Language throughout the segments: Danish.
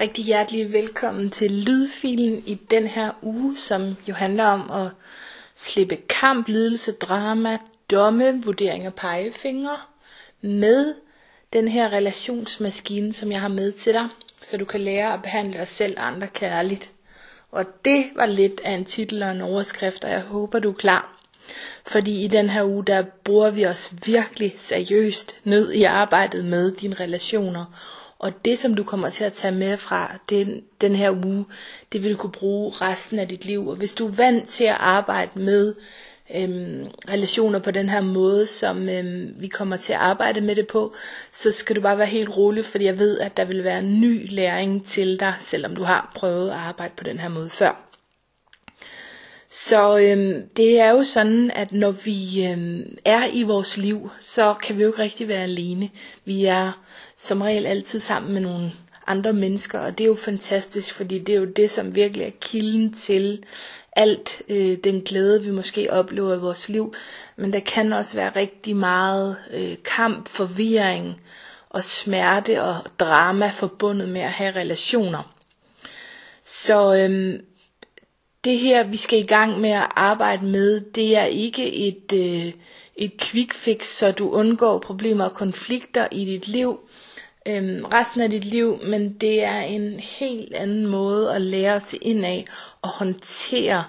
Rigtig hjertelig velkommen til lydfilen i den her uge, som jo handler om at slippe kamp, lidelse, drama, domme, vurdering og pegefingre med den her relationsmaskine, som jeg har med til dig, så du kan lære at behandle dig selv og andre kærligt. Og det var lidt af en titel og en overskrift, og jeg håber, du er klar. Fordi i den her uge, der bruger vi os virkelig seriøst ned i arbejdet med dine relationer og det, som du kommer til at tage med fra den, den her uge, det vil du kunne bruge resten af dit liv. Og hvis du er vant til at arbejde med øhm, relationer på den her måde, som øhm, vi kommer til at arbejde med det på, så skal du bare være helt rolig, fordi jeg ved, at der vil være ny læring til dig, selvom du har prøvet at arbejde på den her måde før. Så øhm, det er jo sådan, at når vi øhm, er i vores liv, så kan vi jo ikke rigtig være alene. Vi er som regel altid sammen med nogle andre mennesker, og det er jo fantastisk, fordi det er jo det, som virkelig er kilden til alt øh, den glæde, vi måske oplever i vores liv. Men der kan også være rigtig meget øh, kamp, forvirring og smerte og drama forbundet med at have relationer. Så øhm, det her, vi skal i gang med at arbejde med, det er ikke et, øh, et quick fix, så du undgår problemer og konflikter i dit liv øhm, resten af dit liv, men det er en helt anden måde at lære sig ind af og håndtere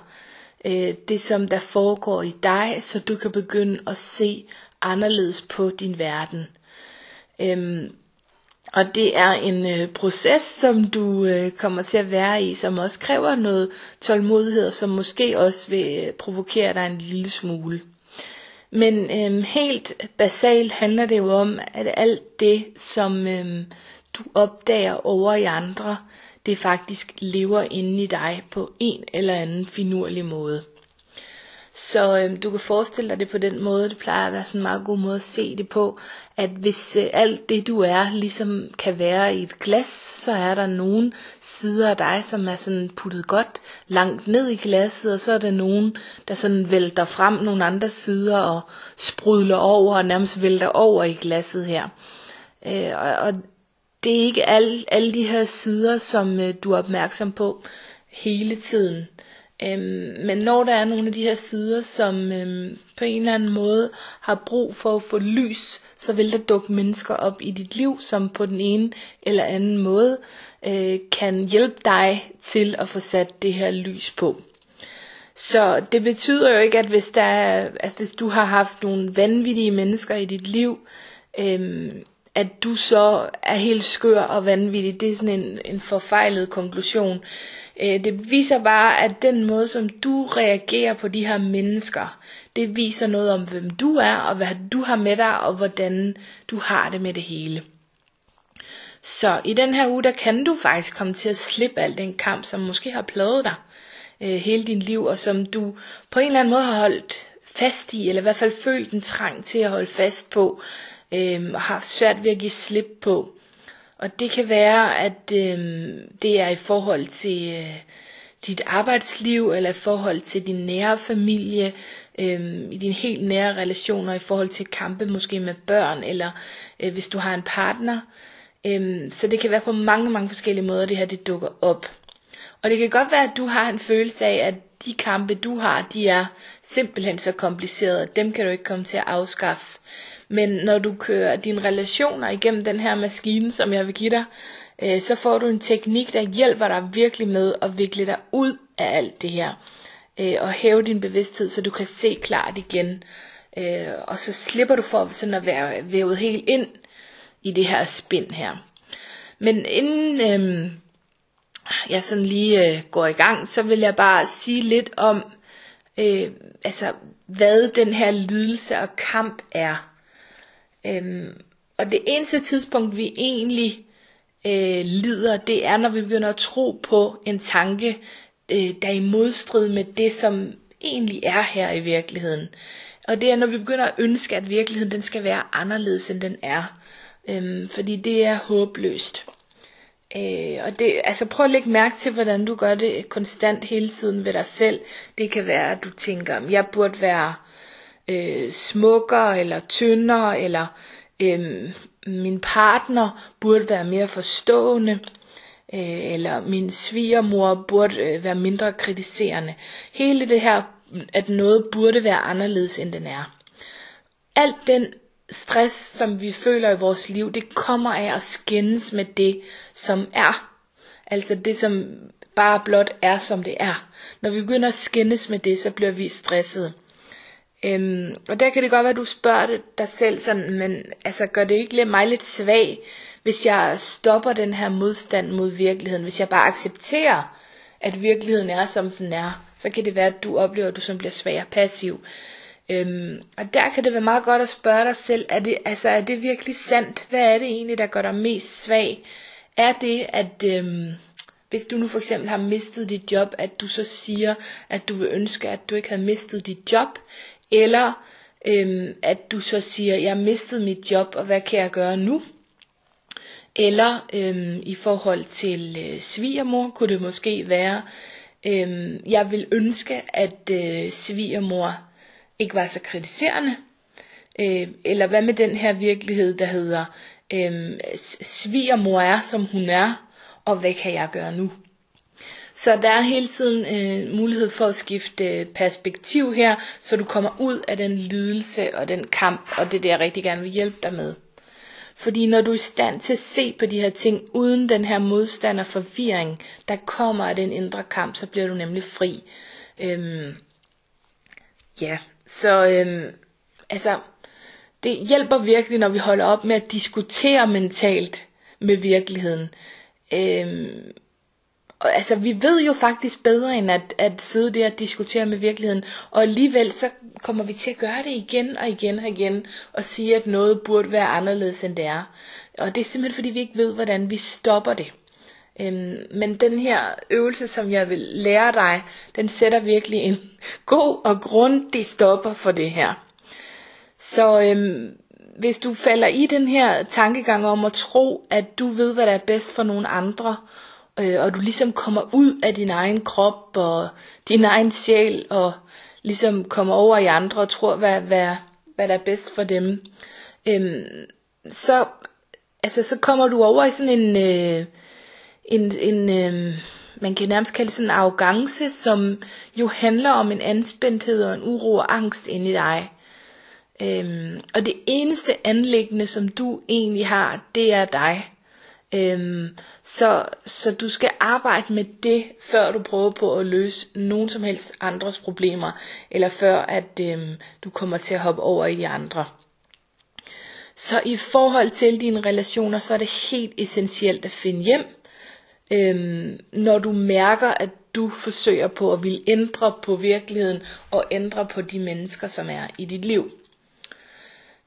øh, det, som der foregår i dig, så du kan begynde at se anderledes på din verden. Øhm, og det er en øh, proces, som du øh, kommer til at være i, som også kræver noget tålmodighed, og som måske også vil øh, provokere dig en lille smule. Men øh, helt basalt handler det jo om, at alt det, som øh, du opdager over i andre, det faktisk lever inde i dig på en eller anden finurlig måde. Så øhm, du kan forestille dig det på den måde, det plejer at være sådan en meget god måde at se det på, at hvis øh, alt det du er ligesom kan være i et glas, så er der nogle sider af dig, som er sådan puttet godt langt ned i glasset, og så er der nogen, der sådan vælter frem nogle andre sider og sprudler over og nærmest vælter over i glasset her. Øh, og, og det er ikke alle, alle de her sider, som øh, du er opmærksom på hele tiden. Øhm, men når der er nogle af de her sider, som øhm, på en eller anden måde har brug for at få lys, så vil der dukke mennesker op i dit liv, som på den ene eller anden måde øh, kan hjælpe dig til at få sat det her lys på. Så det betyder jo ikke, at hvis, der at hvis du har haft nogle vanvittige mennesker i dit liv, øhm, at du så er helt skør og vanvittig. Det er sådan en, en forfejlet konklusion. Øh, det viser bare, at den måde, som du reagerer på de her mennesker, det viser noget om, hvem du er, og hvad du har med dig, og hvordan du har det med det hele. Så i den her uge, der kan du faktisk komme til at slippe al den kamp, som måske har plaget dig øh, hele din liv, og som du på en eller anden måde har holdt fast i, eller i hvert fald følt en trang til at holde fast på, øh, og har svært ved at give slip på. Og det kan være, at øh, det er i forhold til øh, dit arbejdsliv, eller i forhold til din nære familie, øh, i dine helt nære relationer, i forhold til kampe måske med børn, eller øh, hvis du har en partner. Øh, så det kan være på mange, mange forskellige måder, det her det dukker op. Og det kan godt være, at du har en følelse af, at de kampe, du har, de er simpelthen så komplicerede, dem kan du ikke komme til at afskaffe. Men når du kører dine relationer igennem den her maskine, som jeg vil give dig, øh, så får du en teknik, der hjælper dig virkelig med at vikle dig ud af alt det her. Øh, og hæve din bevidsthed, så du kan se klart igen. Øh, og så slipper du for sådan at være vævet helt ind i det her spind her. Men inden øh, jeg sådan lige øh, går i gang, så vil jeg bare sige lidt om, øh, altså hvad den her lidelse og kamp er. Øhm, og det eneste tidspunkt, vi egentlig øh, lider, det er, når vi begynder at tro på en tanke, øh, der er i modstrid med det, som egentlig er her i virkeligheden. Og det er, når vi begynder at ønske, at virkeligheden den skal være anderledes, end den er. Øhm, fordi det er håbløst. Øh, og det, altså prøv at lægge mærke til, hvordan du gør det konstant hele tiden ved dig selv. Det kan være, at du tænker, jeg burde være øh, smukkere eller tyndere, eller øh, min partner burde være mere forstående. øh, eller min svigermor burde øh, være mindre kritiserende. Hele det her, at noget burde være anderledes, end den er. Alt den stress, som vi føler i vores liv, det kommer af at skændes med det, som er. Altså det, som bare blot er, som det er. Når vi begynder at skændes med det, så bliver vi stresset. Øhm, og der kan det godt være, at du spørger dig selv sådan, men altså gør det ikke mig lidt svag, hvis jeg stopper den her modstand mod virkeligheden, hvis jeg bare accepterer, at virkeligheden er, som den er, så kan det være, at du oplever, at du som bliver svag og passiv. Øhm, og der kan det være meget godt at spørge dig selv, er det, altså, er det virkelig sandt? Hvad er det egentlig, der gør dig mest svag? Er det, at øhm, hvis du nu for eksempel har mistet dit job, at du så siger, at du vil ønske, at du ikke havde mistet dit job, eller øhm, at du så siger, jeg har mistet mit job, og hvad kan jeg gøre nu? Eller øhm, i forhold til øh, svigermor kunne det måske være, øhm, jeg vil ønske, at øh, svigermor ikke var så kritiserende. Øh, eller hvad med den her virkelighed, der hedder, øh, svigermor er, som hun er, og hvad kan jeg gøre nu? Så der er hele tiden øh, mulighed for at skifte øh, perspektiv her, så du kommer ud af den lidelse og den kamp, og det er det, jeg rigtig gerne vil hjælpe dig med. Fordi når du er i stand til at se på de her ting, uden den her modstand og forvirring, der kommer af den indre kamp, så bliver du nemlig fri. Øhm, ja, så øhm, altså, det hjælper virkelig, når vi holder op med at diskutere mentalt med virkeligheden. Øhm, og altså, vi ved jo faktisk bedre end at, at sidde der og diskutere med virkeligheden, og alligevel så kommer vi til at gøre det igen og igen og igen, og sige, at noget burde være anderledes end det er. Og det er simpelthen fordi, vi ikke ved, hvordan vi stopper det. Øhm, men den her øvelse, som jeg vil lære dig, den sætter virkelig en god og grundig stopper for det her. Så øhm, hvis du falder i den her tankegang om at tro, at du ved, hvad der er bedst for nogle andre, øh, og du ligesom kommer ud af din egen krop og din egen sjæl, og ligesom kommer over i andre og tror, hvad, hvad, hvad der er bedst for dem, øhm, så, altså, så kommer du over i sådan en... Øh, en, en øh, man kan nærmest kalde det sådan en arrogance, som jo handler om en anspændthed og en uro og angst inde i dig. Øhm, og det eneste anlæggende, som du egentlig har, det er dig. Øhm, så, så du skal arbejde med det, før du prøver på at løse nogen som helst andres problemer, eller før at øhm, du kommer til at hoppe over i de andre. Så i forhold til dine relationer, så er det helt essentielt at finde hjem, øhm, når du mærker, at du forsøger på at ville ændre på virkeligheden og ændre på de mennesker, som er i dit liv.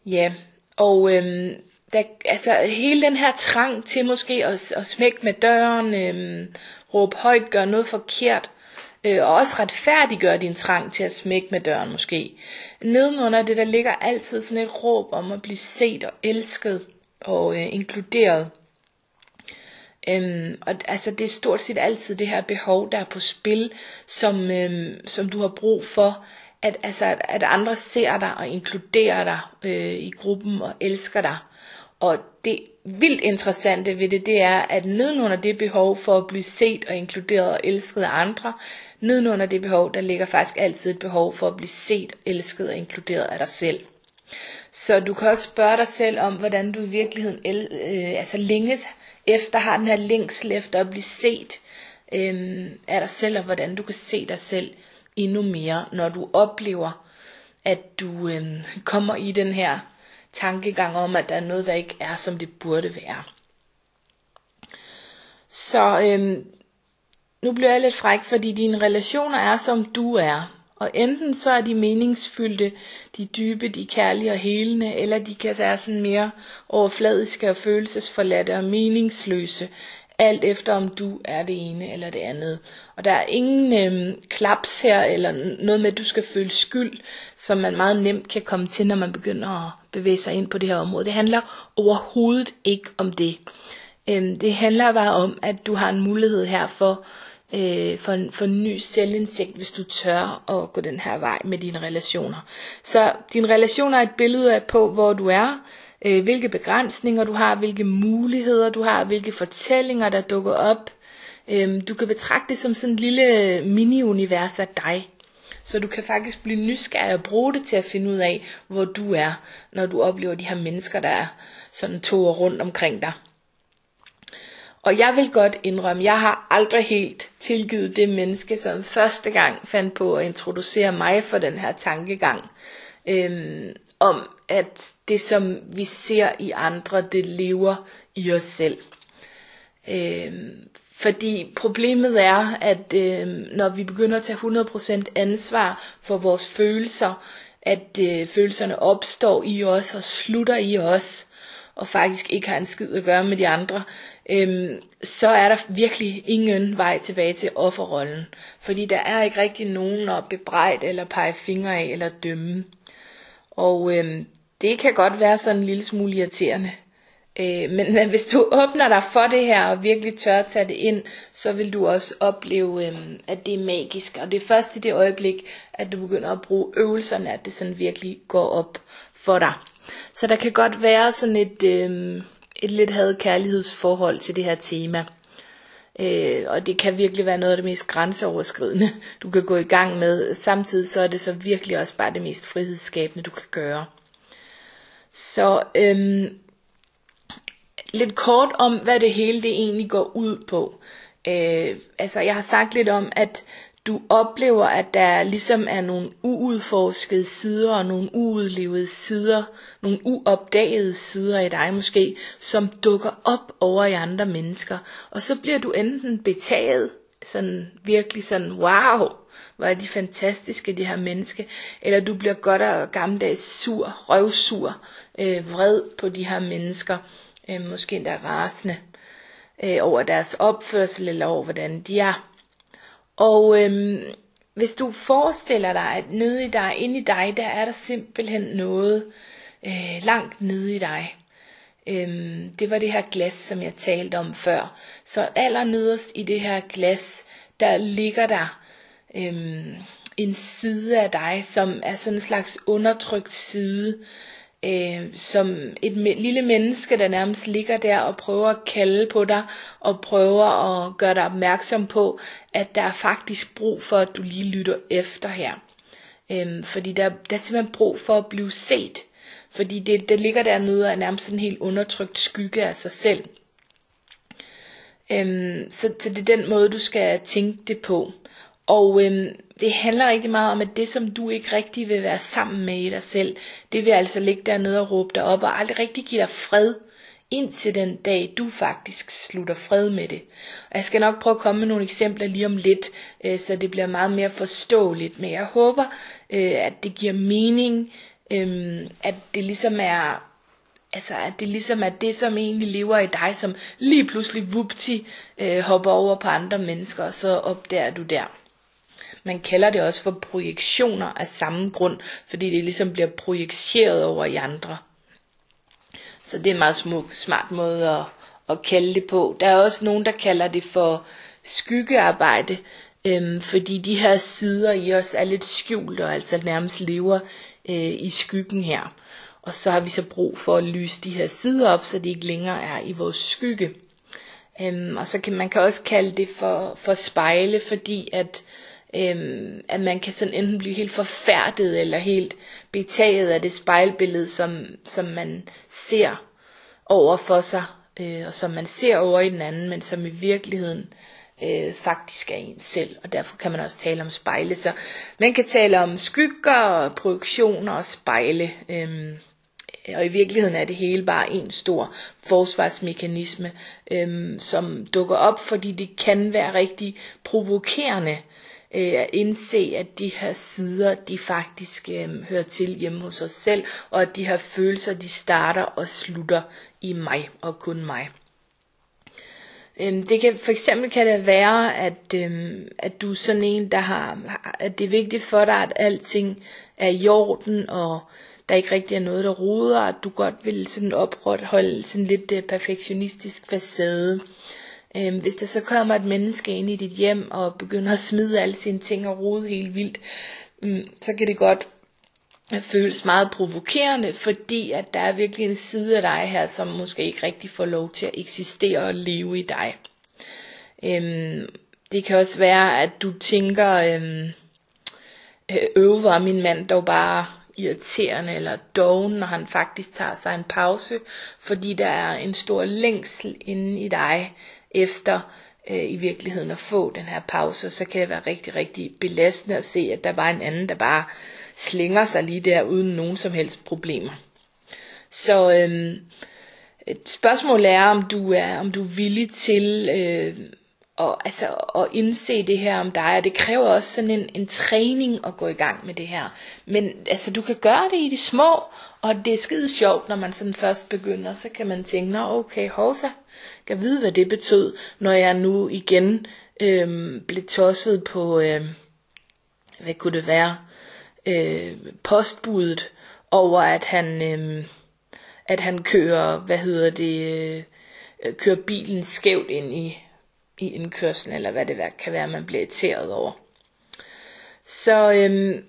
Ja, og øhm, der, altså hele den her trang til måske at, at smække med døren, øhm, råbe højt, gøre noget forkert, øh, og også retfærdiggøre din trang til at smække med døren måske. Nedenunder det, der ligger altid sådan et råb om at blive set og elsket og øh, inkluderet. Øhm, og altså det er stort set altid det her behov, der er på spil, som, øhm, som du har brug for, at, altså, at andre ser dig og inkluderer dig øh, i gruppen og elsker dig. Og det vildt interessante ved det, det er, at nedenunder det behov for at blive set og inkluderet og elsket af andre, nedenunder det behov, der ligger faktisk altid et behov for at blive set, elsket og inkluderet af dig selv. Så du kan også spørge dig selv om, hvordan du i virkeligheden el, øh, altså længes efter, har den her længsel efter at blive set øhm, af dig selv, og hvordan du kan se dig selv endnu mere, når du oplever, at du øhm, kommer i den her tankegang om, at der er noget, der ikke er, som det burde være. Så øhm, nu bliver jeg lidt fræk, fordi dine relationer er, som du er. Og enten så er de meningsfyldte, de dybe, de kærlige og helende, eller de kan være sådan mere overfladiske og følelsesforladte og meningsløse, alt efter om du er det ene eller det andet. Og der er ingen øhm, klaps her, eller noget med, at du skal føle skyld, som man meget nemt kan komme til, når man begynder at bevæge sig ind på det her område. Det handler overhovedet ikke om det. Øhm, det handler bare om, at du har en mulighed her for øh, for, en, for en ny selvindsigt, hvis du tør at gå den her vej med dine relationer. Så dine relationer er et billede af på, hvor du er, øh, hvilke begrænsninger du har, hvilke muligheder du har, hvilke fortællinger der dukker op. Øh, du kan betragte det som sådan et lille mini-univers af dig. Så du kan faktisk blive nysgerrig og bruge det til at finde ud af, hvor du er, når du oplever de her mennesker, der er sådan to rundt omkring dig. Og jeg vil godt indrømme, jeg har aldrig helt tilgivet det menneske, som første gang fandt på at introducere mig for den her tankegang. Øhm, om at det som vi ser i andre, det lever i os selv. Øhm, fordi problemet er, at øhm, når vi begynder at tage 100% ansvar for vores følelser, at øh, følelserne opstår i os og slutter i os, og faktisk ikke har en skid at gøre med de andre, øhm, så er der virkelig ingen vej tilbage til offerrollen. Fordi der er ikke rigtig nogen at bebrejde eller pege fingre af eller dømme. Og øhm, det kan godt være sådan en lille smule irriterende. Øh, men, hvis du åbner dig for det her og virkelig tør at tage det ind, så vil du også opleve, øh, at det er magisk. Og det er først i det øjeblik, at du begynder at bruge øvelserne, at det sådan virkelig går op for dig. Så der kan godt være sådan et, øh, et lidt havde kærlighedsforhold til det her tema. Øh, og det kan virkelig være noget af det mest grænseoverskridende, du kan gå i gang med. Samtidig så er det så virkelig også bare det mest frihedsskabende, du kan gøre. Så øhm, lidt kort om, hvad det hele det egentlig går ud på. Øh, altså, jeg har sagt lidt om, at du oplever, at der ligesom er nogle uudforskede sider og nogle uudlevede sider, nogle uopdagede sider i dig måske, som dukker op over i andre mennesker. Og så bliver du enten betaget, sådan virkelig sådan, wow, hvor er de fantastiske, de her mennesker, eller du bliver godt og gammeldags sur, røvsur, øh, vred på de her mennesker, øh, måske endda rasende, øh, over deres opførsel eller over hvordan de er. Og øhm, hvis du forestiller dig, at nede i dig, inde i dig, der er der simpelthen noget øh, langt nede i dig. Øhm, det var det her glas, som jeg talte om før. Så allernederst i det her glas, der ligger der øhm, en side af dig, som er sådan en slags undertrykt side, øh, som et lille menneske, der nærmest ligger der og prøver at kalde på dig, og prøver at gøre dig opmærksom på, at der er faktisk brug for, at du lige lytter efter her. Øh, fordi der, der er simpelthen brug for at blive set. Fordi det, det ligger dernede og er nærmest en helt undertrykt skygge af sig selv. Øhm, så, så det er den måde, du skal tænke det på. Og øhm, det handler rigtig meget om, at det som du ikke rigtig vil være sammen med i dig selv, det vil altså ligge dernede og råbe dig op og aldrig rigtig give dig fred, indtil den dag du faktisk slutter fred med det. Og jeg skal nok prøve at komme med nogle eksempler lige om lidt, øh, så det bliver meget mere forståeligt, men jeg håber, øh, at det giver mening, øh, at det ligesom er Altså at det ligesom er det, som egentlig lever i dig, som lige pludselig vupti øh, hopper over på andre mennesker, og så opdager du der. Man kalder det også for projektioner af samme grund, fordi det ligesom bliver projiceret over i andre. Så det er en meget smuk, smart måde at, at kalde det på. Der er også nogen, der kalder det for skyggearbejde, øhm, fordi de her sider i os er lidt skjult og altså nærmest lever øh, i skyggen her. Og så har vi så brug for at lyse de her sider op, så de ikke længere er i vores skygge. Øhm, og så kan man kan også kalde det for, for spejle, fordi at Øhm, at man kan sådan enten blive helt forfærdet eller helt betaget af det spejlbillede, som, som man ser over for sig, øh, og som man ser over i den anden, men som i virkeligheden øh, faktisk er en selv, og derfor kan man også tale om spejle. Så man kan tale om skygger, projektioner og spejle. Øh, og i virkeligheden er det hele bare en stor forsvarsmekanisme, øhm, som dukker op, fordi det kan være rigtig provokerende øh, at indse, at de her sider, de faktisk øh, hører til hjemme hos os selv, og at de her følelser, de starter og slutter i mig og kun mig. Øhm, det kan for eksempel kan det være, at, øhm, at du er sådan en, der har, at det er vigtigt for dig, at alting er i orden, og der ikke rigtig er noget, der ruder, at du godt vil sådan opretholde sådan lidt øh, perfektionistisk facade. Øhm, hvis der så kommer et menneske ind i dit hjem og begynder at smide alle sine ting og rode helt vildt, øhm, så kan det godt øh, føles meget provokerende, fordi at der er virkelig en side af dig her, som måske ikke rigtig får lov til at eksistere og leve i dig. Øhm, det kan også være, at du tænker, øhm, øh, øve var min mand dog bare irriterende eller doven, når han faktisk tager sig en pause, fordi der er en stor længsel inde i dig efter øh, i virkeligheden at få den her pause, så kan det være rigtig, rigtig belastende at se, at der var en anden, der bare slænger sig lige der uden nogen som helst problemer. Så øh, et spørgsmål er, om du er, om du er villig til øh, og, altså, at indse det her om dig, og det kræver også sådan en, en træning at gå i gang med det her. Men altså, du kan gøre det i de små, og det er skide sjovt, når man sådan først begynder, så kan man tænke, nå okay, hovsa, kan vide, hvad det betød, når jeg nu igen øhm, blev tosset på, øh, hvad kunne det være, øh, postbuddet over, at han, øh, at han kører, hvad hedder det, øh, kører bilen skævt ind i i indkørslen, eller hvad det kan være, man bliver irriteret over. Så øhm,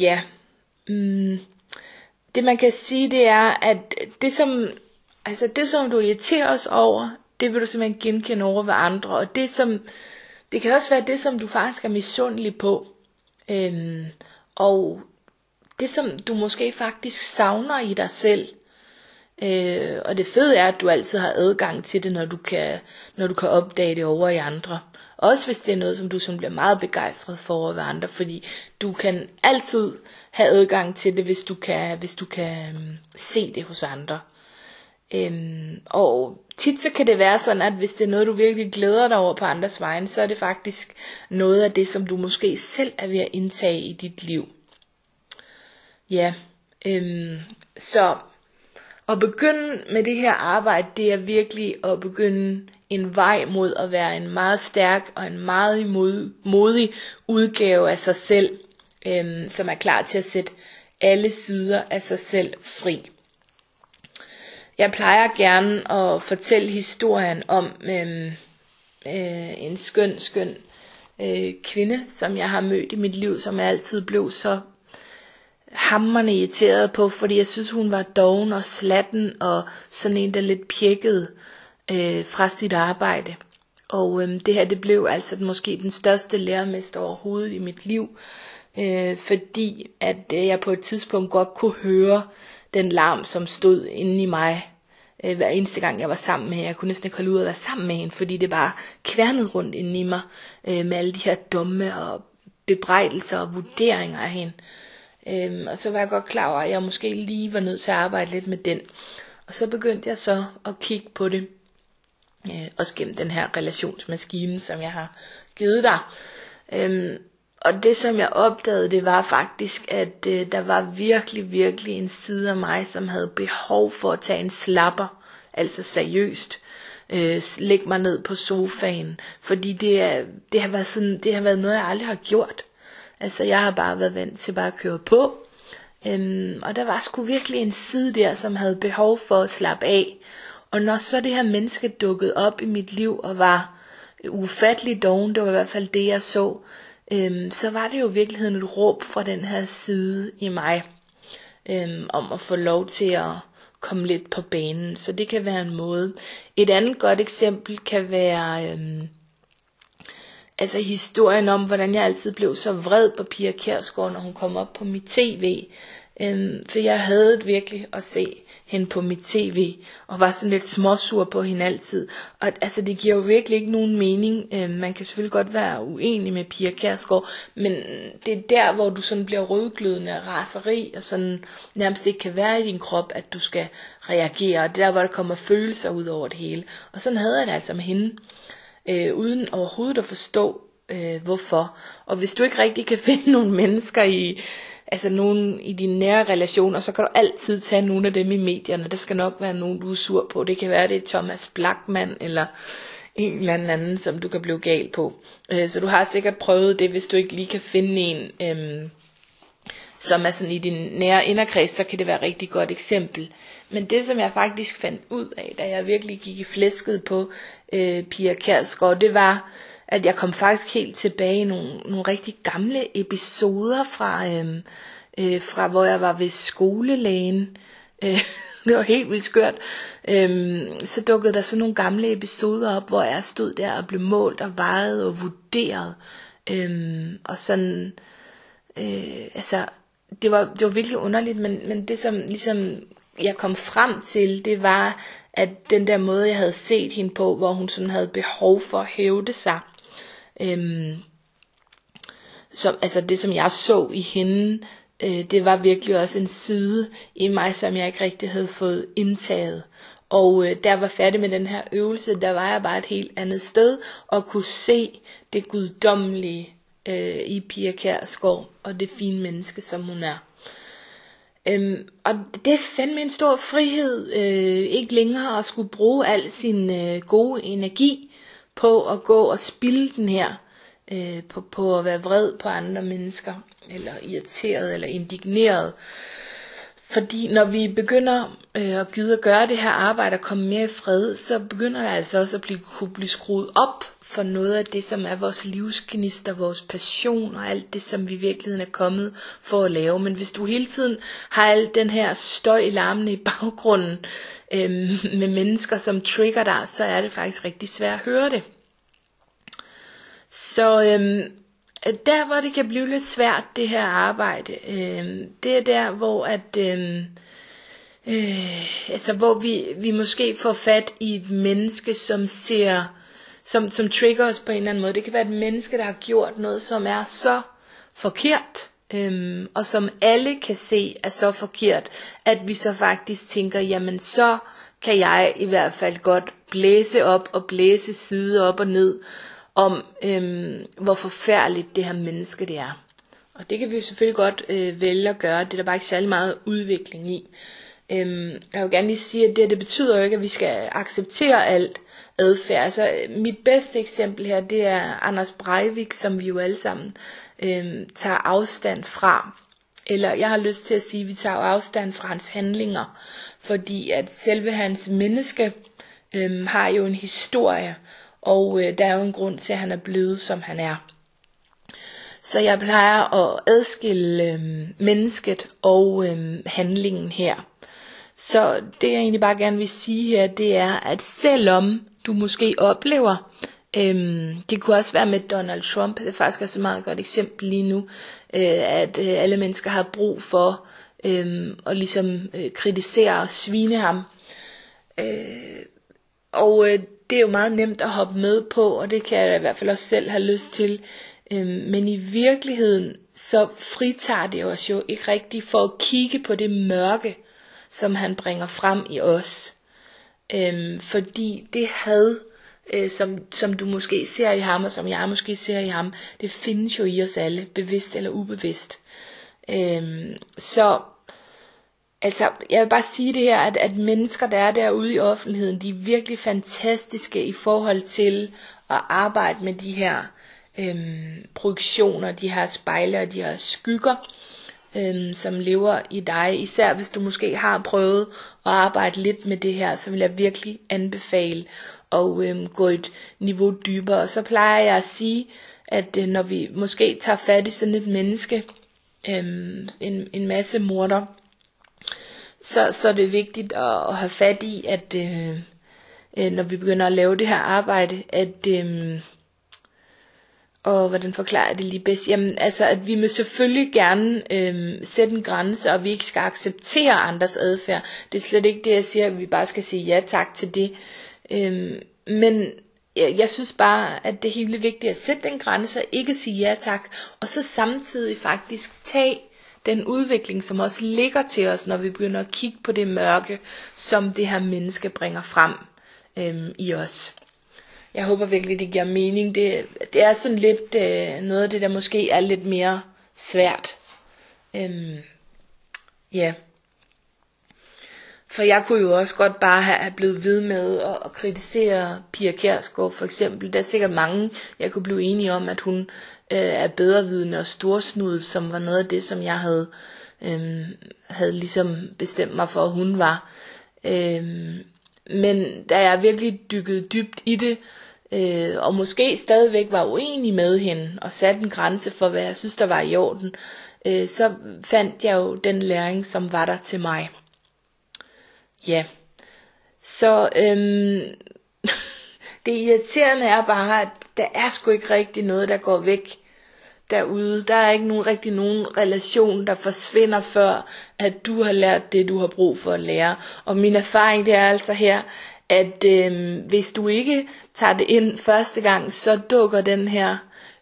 ja, mm, det man kan sige, det er, at det som, altså det som du irriterer os over, det vil du simpelthen genkende over ved andre, og det som, det kan også være det, som du faktisk er misundelig på, øhm, og det som du måske faktisk savner i dig selv, Øh, og det fede er, at du altid har adgang til det, når du kan, når du kan opdage det over i andre. Også hvis det er noget, som du som bliver meget begejstret for over ved andre, fordi du kan altid have adgang til det, hvis du kan, hvis du kan øhm, se det hos andre. Øhm, og tit så kan det være sådan, at hvis det er noget, du virkelig glæder dig over på andres vegne, så er det faktisk noget af det, som du måske selv er ved at indtage i dit liv. Ja, øhm, så at begynde med det her arbejde, det er virkelig at begynde en vej mod at være en meget stærk og en meget modig udgave af sig selv, øhm, som er klar til at sætte alle sider af sig selv fri. Jeg plejer gerne at fortælle historien om øhm, øh, en skøn, skøn øh, kvinde, som jeg har mødt i mit liv, som jeg altid blev så hammerne irriteret på, fordi jeg synes, hun var doven og slatten og sådan en, der lidt pjekket øh, fra sit arbejde. Og øh, det her, det blev altså måske den største lærermester overhovedet i mit liv, øh, fordi at øh, jeg på et tidspunkt godt kunne høre den larm, som stod inde i mig, øh, hver eneste gang jeg var sammen med hende. Jeg kunne næsten ikke holde ud at være sammen med hende, fordi det bare kværnede rundt inde i mig, øh, med alle de her dumme og bebrejdelser og vurderinger af hende. Øhm, og så var jeg godt klar over, at jeg måske lige var nødt til at arbejde lidt med den. Og så begyndte jeg så at kigge på det, øh, også gennem den her relationsmaskine, som jeg har givet dig. Øhm, og det som jeg opdagede, det var faktisk, at øh, der var virkelig, virkelig en side af mig, som havde behov for at tage en slapper, altså seriøst, øh, lægge mig ned på sofaen, fordi det, er, det, har været sådan, det har været noget, jeg aldrig har gjort. Altså jeg har bare været vant til bare at køre på. Øhm, og der var sgu virkelig en side der, som havde behov for at slappe af. Og når så det her menneske dukkede op i mit liv og var ufattelig doven, det var i hvert fald det jeg så, øhm, så var det jo i virkeligheden et råb fra den her side i mig, øhm, om at få lov til at komme lidt på banen. Så det kan være en måde. Et andet godt eksempel kan være... Øhm, altså historien om, hvordan jeg altid blev så vred på Pia Kjærsgaard, når hun kom op på mit tv. Øhm, for jeg havde virkelig at se hende på mit tv, og var sådan lidt småsur på hende altid. Og altså, det giver jo virkelig ikke nogen mening. Øhm, man kan selvfølgelig godt være uenig med Pia Kjærsgaard, men det er der, hvor du sådan bliver rødglødende af raseri, og sådan nærmest ikke kan være i din krop, at du skal reagere. Og det er der, hvor der kommer følelser ud over det hele. Og sådan havde jeg det altså med hende øh, uden overhovedet at forstå øh, hvorfor. Og hvis du ikke rigtig kan finde nogle mennesker i, altså nogen i dine nære relationer, så kan du altid tage nogle af dem i medierne. Der skal nok være nogen, du er sur på. Det kan være, det er Thomas Blackman, eller en eller anden, som du kan blive gal på. Øh, så du har sikkert prøvet det, hvis du ikke lige kan finde en, øh, som er sådan i din nære inderkreds, så kan det være et rigtig godt eksempel. Men det, som jeg faktisk fandt ud af, da jeg virkelig gik i flæsket på øh, Pia Kærsgaard, det var, at jeg kom faktisk helt tilbage i nogle, nogle rigtig gamle episoder fra, øh, øh, fra hvor jeg var ved skolelægen. Øh, det var helt vildt skørt. Øhm, så dukkede der så nogle gamle episoder op, hvor jeg stod der og blev målt og vejet og vurderet. Øhm, og sådan, øh, altså, det var, det var virkelig underligt, men, men det som ligesom jeg kom frem til, det var, at den der måde, jeg havde set hende på, hvor hun sådan havde behov for at hævde sig, øhm, som, altså det som jeg så i hende, øh, det var virkelig også en side i mig, som jeg ikke rigtig havde fået indtaget. Og øh, der var færdig med den her øvelse, der var jeg bare et helt andet sted, og kunne se det guddommelige øh, i Pia Kjærsgaard, og det fine menneske, som hun er. Øhm, og det er fandme en stor frihed, øh, ikke længere at skulle bruge al sin øh, gode energi på at gå og spilde den her, øh, på, på at være vred på andre mennesker, eller irriteret, eller indigneret. Fordi når vi begynder øh, at gide at gøre det her arbejde og komme mere i fred, så begynder det altså også at blive, kunne blive skruet op for noget af det, som er vores livsgnister, vores passion og alt det, som vi i virkeligheden er kommet for at lave. Men hvis du hele tiden har al den her støj i larmene i baggrunden øh, med mennesker, som trigger dig, så er det faktisk rigtig svært at høre det. Så øh, Øh, der, hvor det kan blive lidt svært, det her arbejde, øh, det er der, hvor at... Øh, Øh, altså hvor vi, vi måske får fat i et menneske, som ser, som, som trigger os på en eller anden måde. Det kan være et menneske, der har gjort noget, som er så forkert, øhm, og som alle kan se er så forkert, at vi så faktisk tænker, jamen så kan jeg i hvert fald godt blæse op og blæse side op og ned om, øhm, hvor forfærdeligt det her menneske det er. Og det kan vi jo selvfølgelig godt øh, vælge at gøre, det er der bare ikke særlig meget udvikling i. Øhm, jeg vil gerne lige sige, at det, det betyder jo ikke, at vi skal acceptere alt adfærd. Altså, mit bedste eksempel her, det er Anders Breivik, som vi jo alle sammen øhm, tager afstand fra. Eller jeg har lyst til at sige, at vi tager afstand fra hans handlinger. Fordi at selve hans menneske øhm, har jo en historie, og øh, der er jo en grund til, at han er blevet, som han er. Så jeg plejer at adskille øh, mennesket og øh, handlingen her. Så det jeg egentlig bare gerne vil sige her, det er, at selvom du måske oplever, øhm, det kunne også være med Donald Trump, det er faktisk også et meget godt eksempel lige nu, øh, at øh, alle mennesker har brug for øh, at ligesom øh, kritisere og svine ham. Øh, og øh, det er jo meget nemt at hoppe med på, og det kan jeg i hvert fald også selv have lyst til. Øh, men i virkeligheden, så fritager det os jo ikke rigtigt for at kigge på det mørke, som han bringer frem i os. Øh, fordi det had, øh, som, som du måske ser i ham, og som jeg måske ser i ham, det findes jo i os alle, bevidst eller ubevidst. Øh, så altså, jeg vil bare sige det her, at, at mennesker, der er derude i offentligheden, de er virkelig fantastiske i forhold til at arbejde med de her øhm, projektioner, de her spejle og de her skygger øhm, som lever i dig. Især hvis du måske har prøvet at arbejde lidt med det her, så vil jeg virkelig anbefale at øhm, gå et niveau dybere. Og så plejer jeg at sige, at øh, når vi måske tager fat i sådan et menneske, øhm, en, en masse morder, så, så er det vigtigt at, at have fat i, at øh, øh, når vi begynder at lave det her arbejde, at øh, og hvordan forklarer jeg det lige bedst? Jamen, altså, at vi må selvfølgelig gerne øh, sætte en grænse, og vi ikke skal acceptere andres adfærd. Det er slet ikke det, jeg siger, at vi bare skal sige ja tak til det. Øh, men jeg, jeg synes bare, at det er helt vigtigt at sætte den grænse, og ikke sige ja tak, og så samtidig faktisk tage den udvikling, som også ligger til os, når vi begynder at kigge på det mørke, som det her menneske bringer frem øhm, i os. Jeg håber virkelig, det giver mening. Det, det er sådan lidt øh, noget af det, der måske er lidt mere svært. Øhm, ja. For jeg kunne jo også godt bare have blevet ved med at, at kritisere Pia Kjærsgaard for eksempel. Der er sikkert mange, jeg kunne blive enige om, at hun øh, af bedrevidende og storsnud, som var noget af det, som jeg havde, øh, havde ligesom bestemt mig for, at hun var. Øh, men da jeg virkelig dykkede dybt i det, øh, og måske stadigvæk var uenig med hende, og satte en grænse for, hvad jeg synes, der var i orden, øh, så fandt jeg jo den læring, som var der til mig. Ja, så øhm, det irriterende er bare, at der er sgu ikke rigtig noget, der går væk derude. Der er ikke nogen, rigtig nogen relation, der forsvinder før, at du har lært det, du har brug for at lære. Og min erfaring det er altså her, at øh, hvis du ikke tager det ind første gang, så dukker den her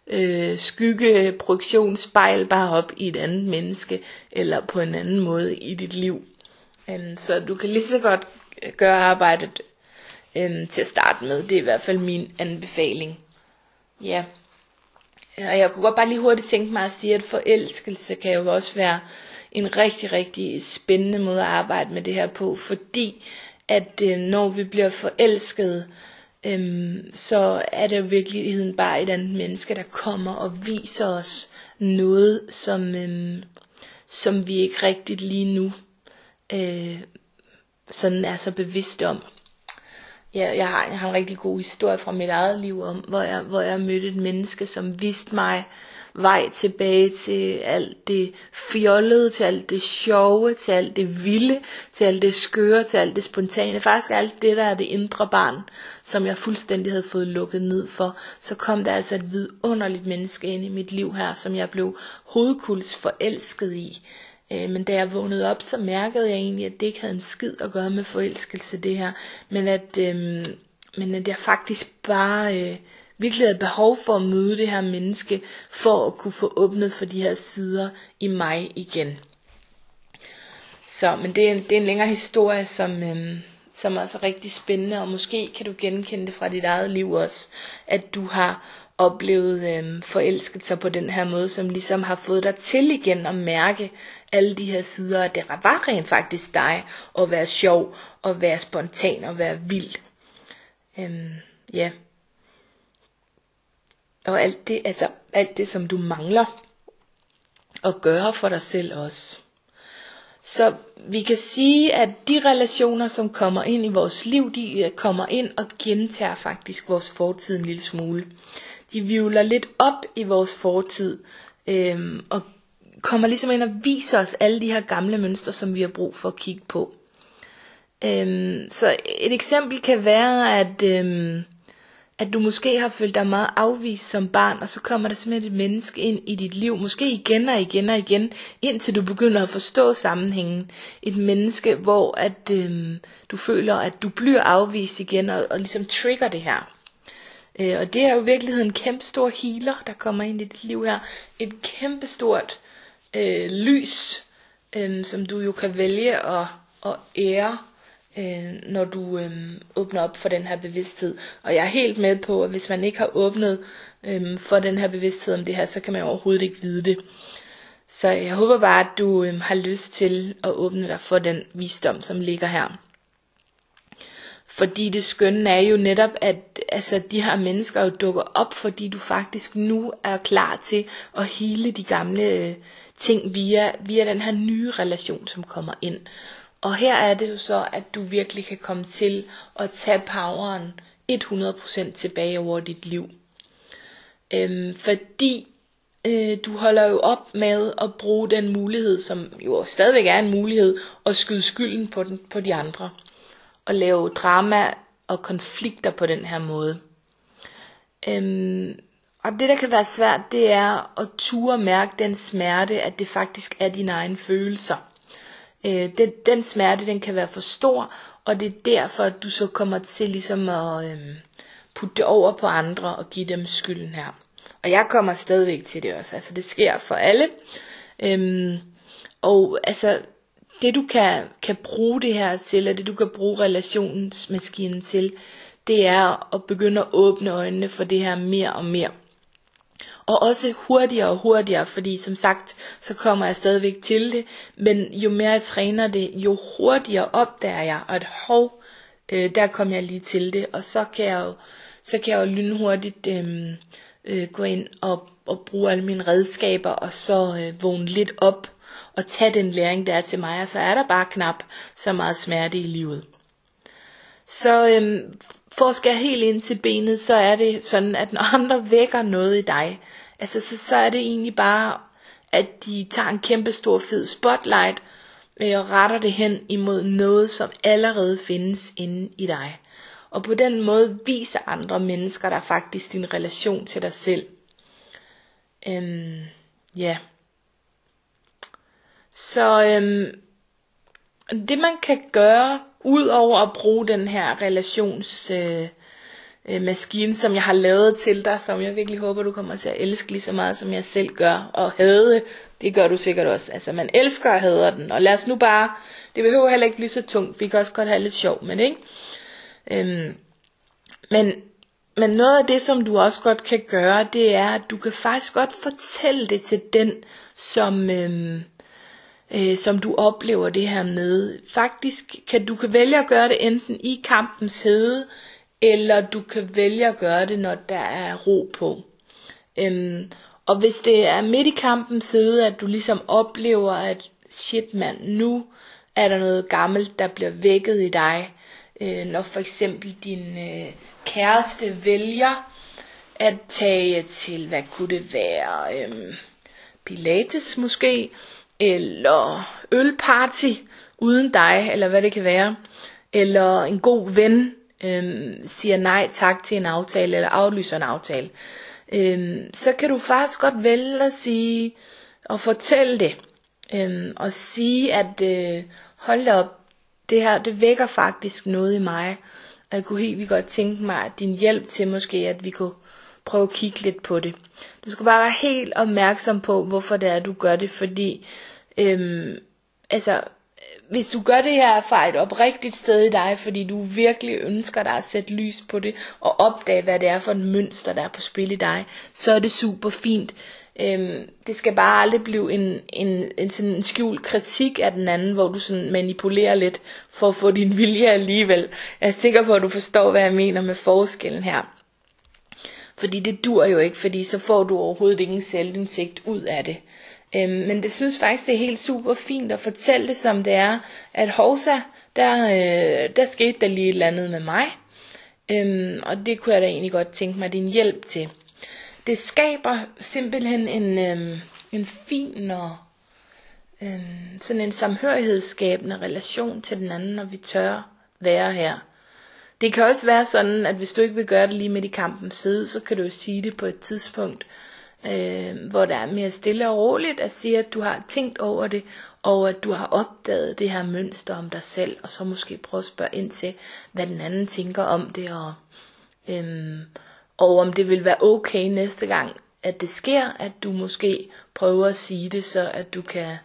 øh, skyggeprojektionsspejl bare op i et andet menneske, eller på en anden måde i dit liv. Um, så du kan lige så godt øh, gøre arbejdet øh, til at starte med. Det er i hvert fald min anbefaling. Ja. Og jeg kunne godt bare lige hurtigt tænke mig at sige, at forelskelse kan jo også være en rigtig, rigtig spændende måde at arbejde med det her på, fordi at øh, når vi bliver forelsket, øhm, så er det jo virkeligheden bare et andet menneske, der kommer og viser os noget, som, øhm, som vi ikke rigtigt lige nu øh, sådan er så bevidst om. Ja, jeg, har, jeg har en rigtig god historie fra mit eget liv om, hvor jeg, hvor jeg mødte et menneske, som viste mig vej tilbage til alt det fjollede, til alt det sjove, til alt det vilde, til alt det skøre, til alt det spontane. Faktisk alt det, der er det indre barn, som jeg fuldstændig havde fået lukket ned for. Så kom der altså et vidunderligt menneske ind i mit liv her, som jeg blev hovedkuls forelsket i. Øh, men da jeg vågnede op, så mærkede jeg egentlig, at det ikke havde en skid at gøre med forelskelse, det her. Men at, øh, men at jeg faktisk bare øh, virkelig havde behov for at møde det her menneske, for at kunne få åbnet for de her sider i mig igen. Så, men det er, det er en længere historie, som, øh, som er så rigtig spændende, og måske kan du genkende det fra dit eget liv også, at du har oplevet øh, forelsket på den her måde, som ligesom har fået dig til igen at mærke alle de her sider, at det var rent faktisk dig at være sjov, og være spontan og være vild. Øhm, ja. Og alt det, altså alt det, som du mangler at gøre for dig selv også. Så vi kan sige, at de relationer, som kommer ind i vores liv, de øh, kommer ind og gentager faktisk vores fortid en lille smule. De vivler lidt op i vores fortid, øhm, og kommer ligesom ind og viser os alle de her gamle mønstre, som vi har brug for at kigge på. Øhm, så et eksempel kan være, at, øhm, at du måske har følt dig meget afvist som barn, og så kommer der simpelthen et menneske ind i dit liv, måske igen og igen og igen, indtil du begynder at forstå sammenhængen. Et menneske, hvor at, øhm, du føler, at du bliver afvist igen, og, og ligesom trigger det her. Øh, og det er jo i virkeligheden en kæmpe stor healer, der kommer ind i dit liv her. Et kæmpe stort øh, lys, øh, som du jo kan vælge at, at ære, øh, når du øh, åbner op for den her bevidsthed. Og jeg er helt med på, at hvis man ikke har åbnet øh, for den her bevidsthed om det her, så kan man overhovedet ikke vide det. Så jeg håber bare, at du øh, har lyst til at åbne dig for den visdom, som ligger her. Fordi det skønne er jo netop, at altså, de her mennesker jo dukker op, fordi du faktisk nu er klar til at hele de gamle øh, ting via, via den her nye relation, som kommer ind. Og her er det jo så, at du virkelig kan komme til at tage poweren 100% tilbage over dit liv. Øhm, fordi øh, du holder jo op med at bruge den mulighed, som jo stadigvæk er en mulighed, at skyde skylden på, den, på de andre Og lave drama og konflikter på den her måde. Øhm, og det der kan være svært, det er at ture mærke den smerte, at det faktisk er dine egne følelser. Øh, den, den smerte, den kan være for stor, og det er derfor, at du så kommer til ligesom at øh, putte det over på andre og give dem skylden her. Og jeg kommer stadigvæk til det også, altså det sker for alle. Øhm, og altså, det du kan, kan bruge det her til, og det du kan bruge relationsmaskinen til, det er at begynde at åbne øjnene for det her mere og mere. Og også hurtigere og hurtigere, fordi som sagt, så kommer jeg stadigvæk til det, men jo mere jeg træner det, jo hurtigere opdager jeg, at hov, øh, der kom jeg lige til det, og så kan jeg jo, så kan jeg jo lynhurtigt øh, øh, gå ind og, og bruge alle mine redskaber, og så øh, vågne lidt op, og tage den læring, der er til mig, og så er der bare knap så meget smerte i livet. Så øhm, for at skære helt ind til benet, så er det sådan, at når andre vækker noget i dig, altså så, så er det egentlig bare, at de tager en kæmpe stor fed spotlight, øh, og retter det hen imod noget, som allerede findes inde i dig. Og på den måde viser andre mennesker der faktisk din relation til dig selv. Øhm, ja. Så øhm, det man kan gøre, Udover at bruge den her relations øh, øh, maskine, som jeg har lavet til dig, som jeg virkelig håber, du kommer til at elske lige så meget, som jeg selv gør, og hade, det gør du sikkert også. Altså, man elsker og hader den, og lad os nu bare, det behøver heller ikke blive så tungt, vi kan også godt have lidt sjov men ikke? Øhm, men, men noget af det, som du også godt kan gøre, det er, at du kan faktisk godt fortælle det til den, som, øhm, øh, som du oplever det her med. Faktisk kan du kan vælge at gøre det enten i kampens hede, eller du kan vælge at gøre det, når der er ro på. Øhm, og hvis det er midt i kampens hede, at du ligesom oplever, at shit mand, nu er der noget gammelt, der bliver vækket i dig, øh, når for eksempel din øh, kæreste vælger at tage til, hvad kunne det være, øh, Pilates måske, eller ølparty uden dig, eller hvad det kan være, eller en god ven øhm, siger nej tak til en aftale, eller aflyser en aftale, øhm, så kan du faktisk godt vælge at sige, og fortælle det, øhm, og sige, at øh, hold da op, det her, det vækker faktisk noget i mig, og jeg kunne helt vildt godt tænke mig, at din hjælp til måske, at vi kunne prøve at kigge lidt på det. Du skal bare være helt opmærksom på, hvorfor det er, du gør det, fordi øhm, altså, hvis du gør det her fra et oprigtigt sted i dig, fordi du virkelig ønsker dig at sætte lys på det, og opdage, hvad det er for en mønster, der er på spil i dig, så er det super fint. Øhm, det skal bare aldrig blive en, en, en, sådan en skjult kritik af den anden, hvor du sådan manipulerer lidt for at få din vilje alligevel. Jeg er sikker på, at du forstår, hvad jeg mener med forskellen her. Fordi det dur jo ikke, fordi så får du overhovedet ingen selvindsigt ud af det. Øhm, men det synes faktisk, det er helt super fint at fortælle det, som det er, at hovsa, der, øh, der skete der lige et eller andet med mig. Øhm, og det kunne jeg da egentlig godt tænke mig din hjælp til. Det skaber simpelthen en, øhm, en fin og øhm, sådan en samhørighedsskabende relation til den anden, når vi tør være her. Det kan også være sådan, at hvis du ikke vil gøre det lige midt i kampens side, så kan du jo sige det på et tidspunkt, øh, hvor der er mere stille og roligt, at sige, at du har tænkt over det, og at du har opdaget det her mønster om dig selv, og så måske prøve at spørge ind til, hvad den anden tænker om det, og, øh, og om det vil være okay næste gang, at det sker, at du måske prøver at sige det, så at du kan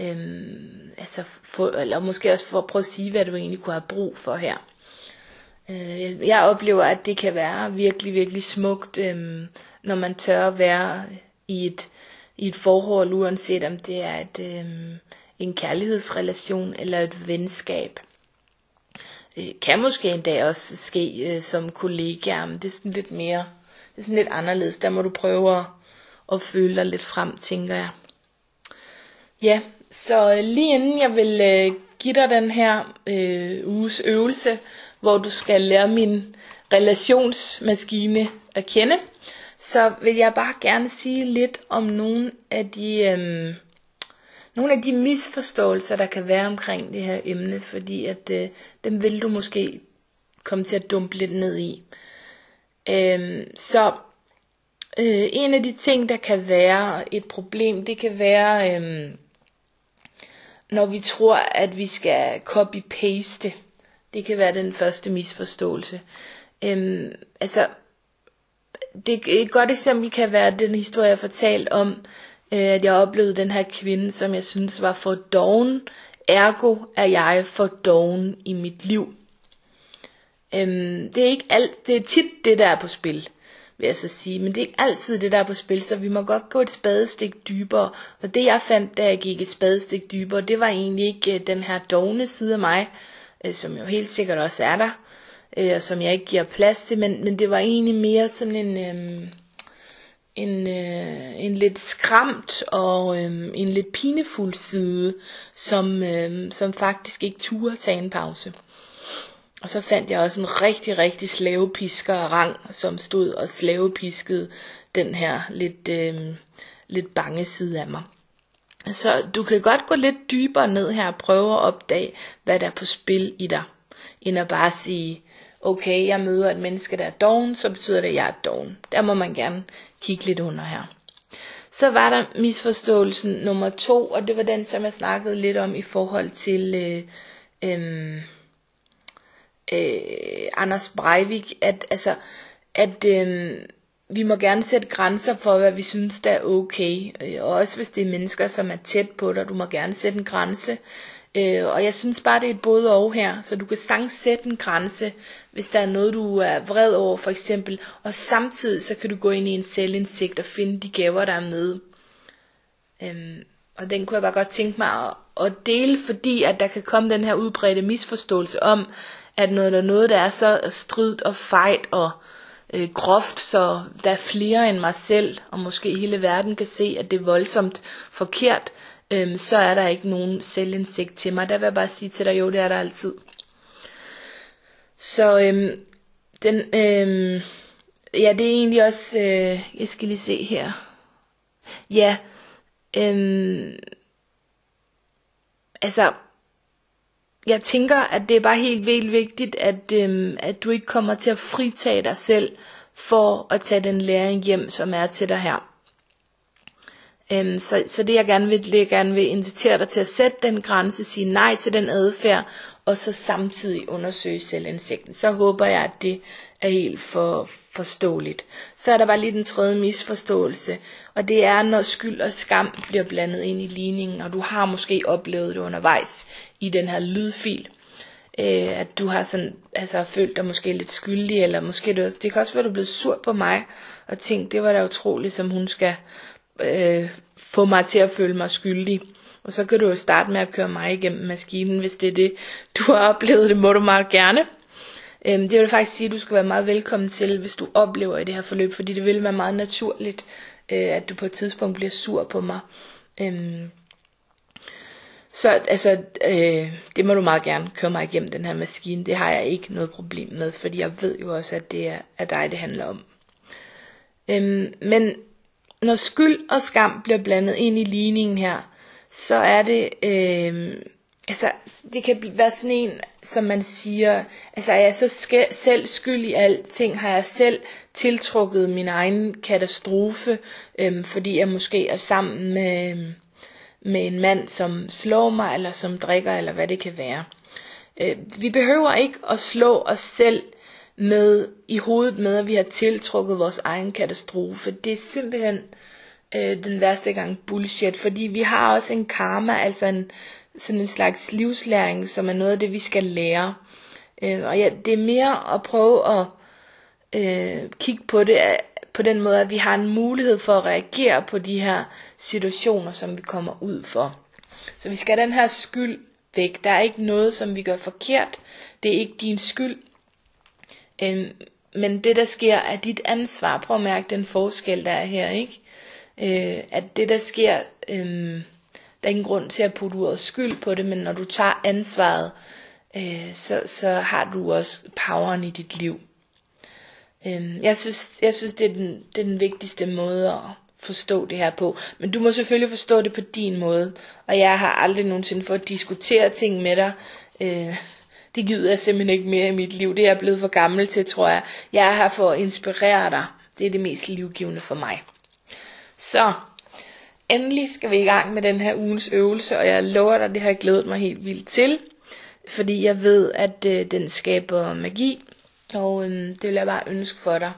øhm, altså få, eller måske også for at prøve at sige, hvad du egentlig kunne have brug for her. Øh, jeg oplever, at det kan være virkelig, virkelig smukt, øh, når man tør være i et, i et forhold, uanset om det er et, øh, en kærlighedsrelation eller et venskab. Det kan måske endda også ske øh, som kollega, men det er sådan lidt mere, det er sådan lidt anderledes. Der må du prøve at, at føle dig lidt frem, tænker jeg. Ja, så øh, lige inden jeg vil øh, give dig den her øh, uges øvelse, hvor du skal lære min relationsmaskine at kende, så vil jeg bare gerne sige lidt om nogle af de, øhm, nogle af de misforståelser, der kan være omkring det her emne, fordi at øh, dem vil du måske komme til at dumpe lidt ned i. Øhm, så øh, en af de ting, der kan være et problem, det kan være, øhm, når vi tror, at vi skal copy-paste det kan være den første misforståelse. Øhm, altså, det, et godt eksempel kan være den historie, jeg fortalte om, øh, at jeg oplevede den her kvinde, som jeg synes var for doven. Ergo er jeg for doven i mit liv. Øhm, det er ikke alt, det er tit det, der er på spil, vil jeg så sige. Men det er ikke altid det, der er på spil, så vi må godt gå et spadestik dybere. Og det jeg fandt, da jeg gik et spadestik dybere, det var egentlig ikke øh, den her dogne side af mig, øh, som jo helt sikkert også er der, øh, og som jeg ikke giver plads til, men, men det var egentlig mere sådan en, øh, en, øh, en lidt skræmt og øh, en lidt pinefuld side, som, øh, som faktisk ikke turde tage en pause. Og så fandt jeg også en rigtig, rigtig slavepisker rang, som stod og slavepiskede den her lidt, øh, lidt bange side af mig. Så du kan godt gå lidt dybere ned her og prøve at opdage, hvad der er på spil i dig, end at bare sige, okay, jeg møder et menneske, der er doven, så betyder det, at jeg er doven. Der må man gerne kigge lidt under her. Så var der misforståelsen nummer to, og det var den, som jeg snakkede lidt om i forhold til øh, øh, øh, Anders Breivik, at, altså, at øh, vi må gerne sætte grænser for, hvad vi synes, der er okay. Øh, og også hvis det er mennesker, som er tæt på dig, du må gerne sætte en grænse. Øh, og jeg synes bare, det er et både og her. Så du kan sagtens sætte en grænse, hvis der er noget, du er vred over, for eksempel. Og samtidig så kan du gå ind i en selvindsigt og finde de gaver, der er med. Øhm, og den kunne jeg bare godt tænke mig at, at dele, fordi at der kan komme den her udbredte misforståelse om, at når der er noget, der er så stridt og fejt og øh, Øh, groft, så der er flere end mig selv, og måske hele verden kan se, at det er voldsomt forkert, øh, så er der ikke nogen selvindsigt til mig. Der vil jeg bare sige til dig, jo, det er der altid. Så øh, den, øh, ja, det er egentlig også, øh, jeg skal lige se her. Ja, øh, altså, jeg tænker, at det er bare helt vildt vigtigt, at, øhm, at du ikke kommer til at fritage dig selv for at tage den læring hjem, som er til dig her. Øhm, så, så det jeg gerne vil, det jeg gerne vil invitere dig til at sætte den grænse, sige nej til den adfærd, og så samtidig undersøge selvindsigten. Så håber jeg, at det er helt for, forståeligt. Så er der bare lige den tredje misforståelse, og det er, når skyld og skam bliver blandet ind i ligningen, og du har måske oplevet det undervejs i den her lydfil, øh, at du har sådan, altså følt dig måske lidt skyldig, eller måske det, det kan også være, at du er blevet sur på mig, og tænkt, det var da utroligt, som hun skal øh, få mig til at føle mig skyldig. Og så kan du jo starte med at køre mig igennem maskinen, hvis det er det, du har oplevet. Det må du meget gerne. Øhm, det vil faktisk sige, at du skal være meget velkommen til, hvis du oplever i det her forløb, fordi det vil være meget naturligt, øh, at du på et tidspunkt bliver sur på mig. Øhm, så altså, øh, det må du meget gerne køre mig igennem den her maskine. Det har jeg ikke noget problem med, fordi jeg ved jo også, at det er, er dig, det handler om. Øhm, men når skyld og skam bliver blandet ind i ligningen her, så er det, øh, altså det kan være sådan en, som man siger, altså er jeg så sk- selv skyld i alting, har jeg selv tiltrukket min egen katastrofe, øhm, fordi jeg måske er sammen med, med en mand, som slår mig, eller som drikker, eller hvad det kan være. Øh, vi behøver ikke at slå os selv med i hovedet med, at vi har tiltrukket vores egen katastrofe. Det er simpelthen øh, den værste gang bullshit, fordi vi har også en karma, altså en, sådan en slags livslæring, som er noget af det, vi skal lære. Øh, og ja, det er mere at prøve at øh, kigge på det øh, på den måde, at vi har en mulighed for at reagere på de her situationer, som vi kommer ud for. Så vi skal have den her skyld væk. Der er ikke noget, som vi gør forkert. Det er ikke din skyld. Øh, men det der sker er dit ansvar. Prøv at mærke den forskel der er her, ikke? Øh, at det der sker, øh, der er ingen grund til at putte ordet skyld på det, men når du tager ansvaret, øh, så, så har du også poweren i dit liv. Øh, jeg synes, jeg synes det, er den, det er den vigtigste måde at forstå det her på. Men du må selvfølgelig forstå det på din måde. Og jeg har aldrig nogensinde fået at diskutere ting med dig. Øh, det gider jeg simpelthen ikke mere i mit liv. Det er jeg blevet for gammel til, tror jeg. Jeg er her for at inspirere dig. Det er det mest livgivende for mig. Så, endelig skal vi i gang med den her ugens øvelse, og jeg lover dig, det har jeg glædet mig helt vildt til. Fordi jeg ved, at øh, den skaber magi, og øh, det vil jeg bare ønske for dig.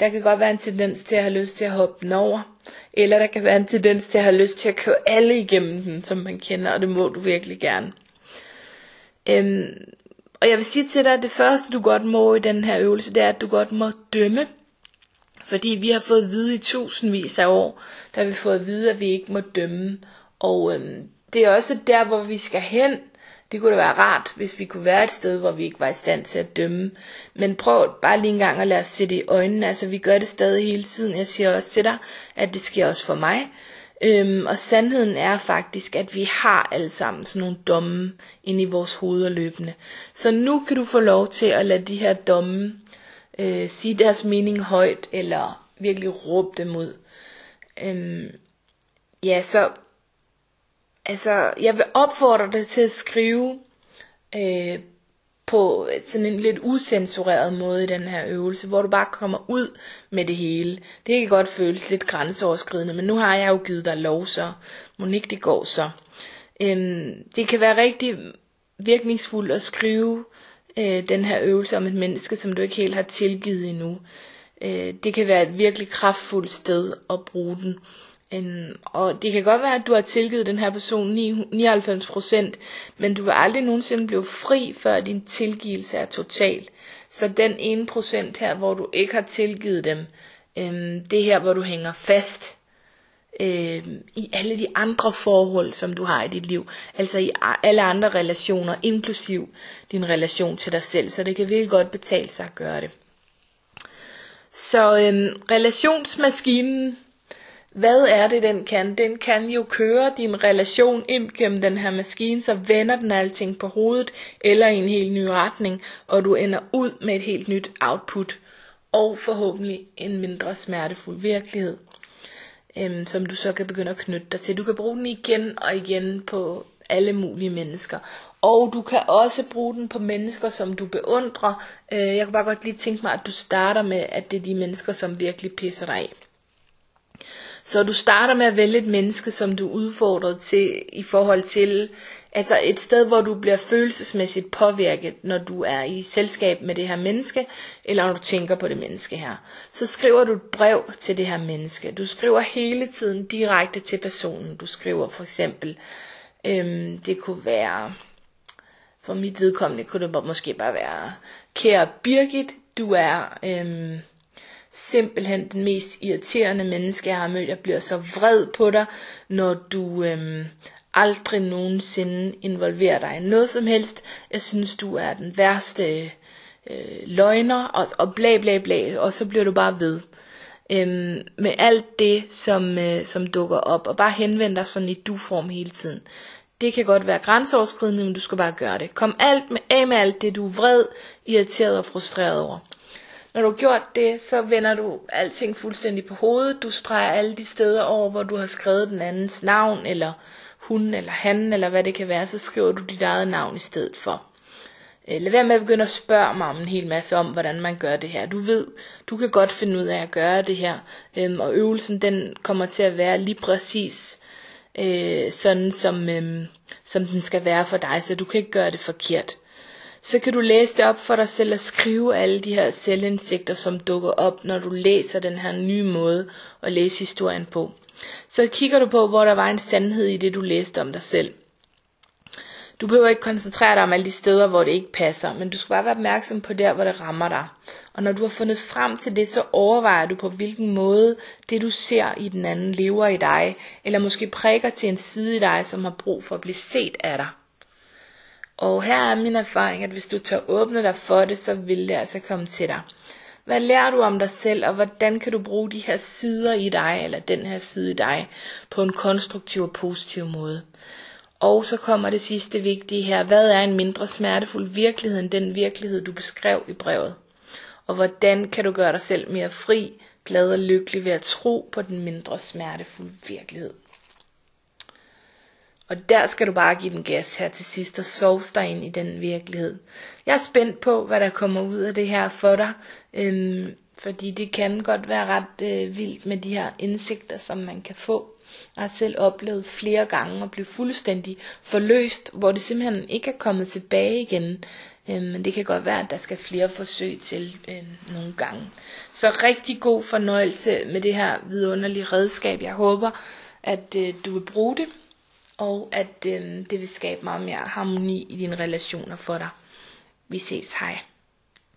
Der kan godt være en tendens til at have lyst til at hoppe den over, eller der kan være en tendens til at have lyst til at køre alle igennem den, som man kender, og det må du virkelig gerne. Øhm, og jeg vil sige til dig, at det første du godt må i den her øvelse, det er, at du godt må dømme. Fordi vi har fået at vide i tusindvis af år, der har vi fået at vide, at vi ikke må dømme. Og øhm, det er også der, hvor vi skal hen. Det kunne da være rart, hvis vi kunne være et sted, hvor vi ikke var i stand til at dømme. Men prøv bare lige en gang at lade os se det i øjnene. Altså, vi gør det stadig hele tiden. Jeg siger også til dig, at det sker også for mig. Øhm, og sandheden er faktisk, at vi har alle sammen sådan nogle domme inde i vores hoveder løbende. Så nu kan du få lov til at lade de her domme øh, sige deres mening højt, eller virkelig råbe dem ud. Øhm, ja, så altså, jeg vil opfordre dig til at skrive øh, på sådan en lidt usensureret måde i den her øvelse, hvor du bare kommer ud med det hele. Det kan godt føles lidt grænseoverskridende, men nu har jeg jo givet dig lov, så Monique, det går så. Øhm, det kan være rigtig virkningsfuldt at skrive øh, den her øvelse om et menneske, som du ikke helt har tilgivet endnu. Øh, det kan være et virkelig kraftfuldt sted at bruge den. Øhm, og det kan godt være, at du har tilgivet den her person 99%, men du vil aldrig nogensinde blive fri, før din tilgivelse er total. Så den ene procent her, hvor du ikke har tilgivet dem, øhm, det er her, hvor du hænger fast øh, i alle de andre forhold, som du har i dit liv. Altså i alle andre relationer, inklusiv din relation til dig selv. Så det kan virkelig godt betale sig at gøre det. Så øh, relationsmaskinen hvad er det, den kan? Den kan jo køre din relation ind gennem den her maskine, så vender den alting på hovedet, eller i en helt ny retning, og du ender ud med et helt nyt output, og forhåbentlig en mindre smertefuld virkelighed, øhm, som du så kan begynde at knytte dig til. Du kan bruge den igen og igen på alle mulige mennesker. Og du kan også bruge den på mennesker, som du beundrer. Øh, jeg kunne bare godt lige tænke mig, at du starter med, at det er de mennesker, som virkelig pisser dig af. Så du starter med at vælge et menneske, som du er udfordret til i forhold til, altså et sted, hvor du bliver følelsesmæssigt påvirket, når du er i selskab med det her menneske, eller når du tænker på det menneske her. Så skriver du et brev til det her menneske. Du skriver hele tiden direkte til personen. Du skriver for eksempel, øhm, det kunne være, for mit vedkommende kunne det måske bare være, kære Birgit, du er... Øhm, simpelthen den mest irriterende menneske, jeg har mødt. Jeg bliver så vred på dig, når du øhm, aldrig nogensinde involverer dig i noget som helst. Jeg synes, du er den værste øh, løgner, og, og bla bla bla, og så bliver du bare ved. Øhm, med alt det, som, øh, som dukker op, og bare henvende dig sådan i du-form hele tiden. Det kan godt være grænseoverskridende, men du skal bare gøre det. Kom alt med, af med alt det, du er vred, irriteret og frustreret over. Når du har gjort det, så vender du alting fuldstændig på hovedet. Du streger alle de steder over, hvor du har skrevet den andens navn, eller hun, eller han, eller hvad det kan være, så skriver du dit eget navn i stedet for. Øh, lad være med at begynde at spørge mig om en hel masse om, hvordan man gør det her. Du ved, du kan godt finde ud af at gøre det her, øhm, og øvelsen den kommer til at være lige præcis øh, sådan, som, øhm, som den skal være for dig, så du kan ikke gøre det forkert så kan du læse det op for dig selv og skrive alle de her selvindsigter, som dukker op, når du læser den her nye måde at læse historien på. Så kigger du på, hvor der var en sandhed i det, du læste om dig selv. Du behøver ikke koncentrere dig om alle de steder, hvor det ikke passer, men du skal bare være opmærksom på der, hvor det rammer dig. Og når du har fundet frem til det, så overvejer du på hvilken måde det du ser i den anden lever i dig, eller måske prikker til en side i dig, som har brug for at blive set af dig. Og her er min erfaring, at hvis du tør åbne dig for det, så vil det altså komme til dig. Hvad lærer du om dig selv, og hvordan kan du bruge de her sider i dig, eller den her side i dig, på en konstruktiv og positiv måde? Og så kommer det sidste vigtige her. Hvad er en mindre smertefuld virkelighed end den virkelighed, du beskrev i brevet? Og hvordan kan du gøre dig selv mere fri, glad og lykkelig ved at tro på den mindre smertefulde virkelighed? Og der skal du bare give den gas her til sidst og sove dig ind i den virkelighed. Jeg er spændt på, hvad der kommer ud af det her for dig. Øhm, fordi det kan godt være ret øh, vildt med de her indsigter, som man kan få. Jeg har selv oplevet flere gange at blive fuldstændig forløst, hvor det simpelthen ikke er kommet tilbage igen. Øhm, men det kan godt være, at der skal flere forsøg til øh, nogle gange. Så rigtig god fornøjelse med det her vidunderlige redskab. Jeg håber, at øh, du vil bruge det og at øh, det vil skabe meget mere harmoni i dine relationer for dig. Vi ses, hej.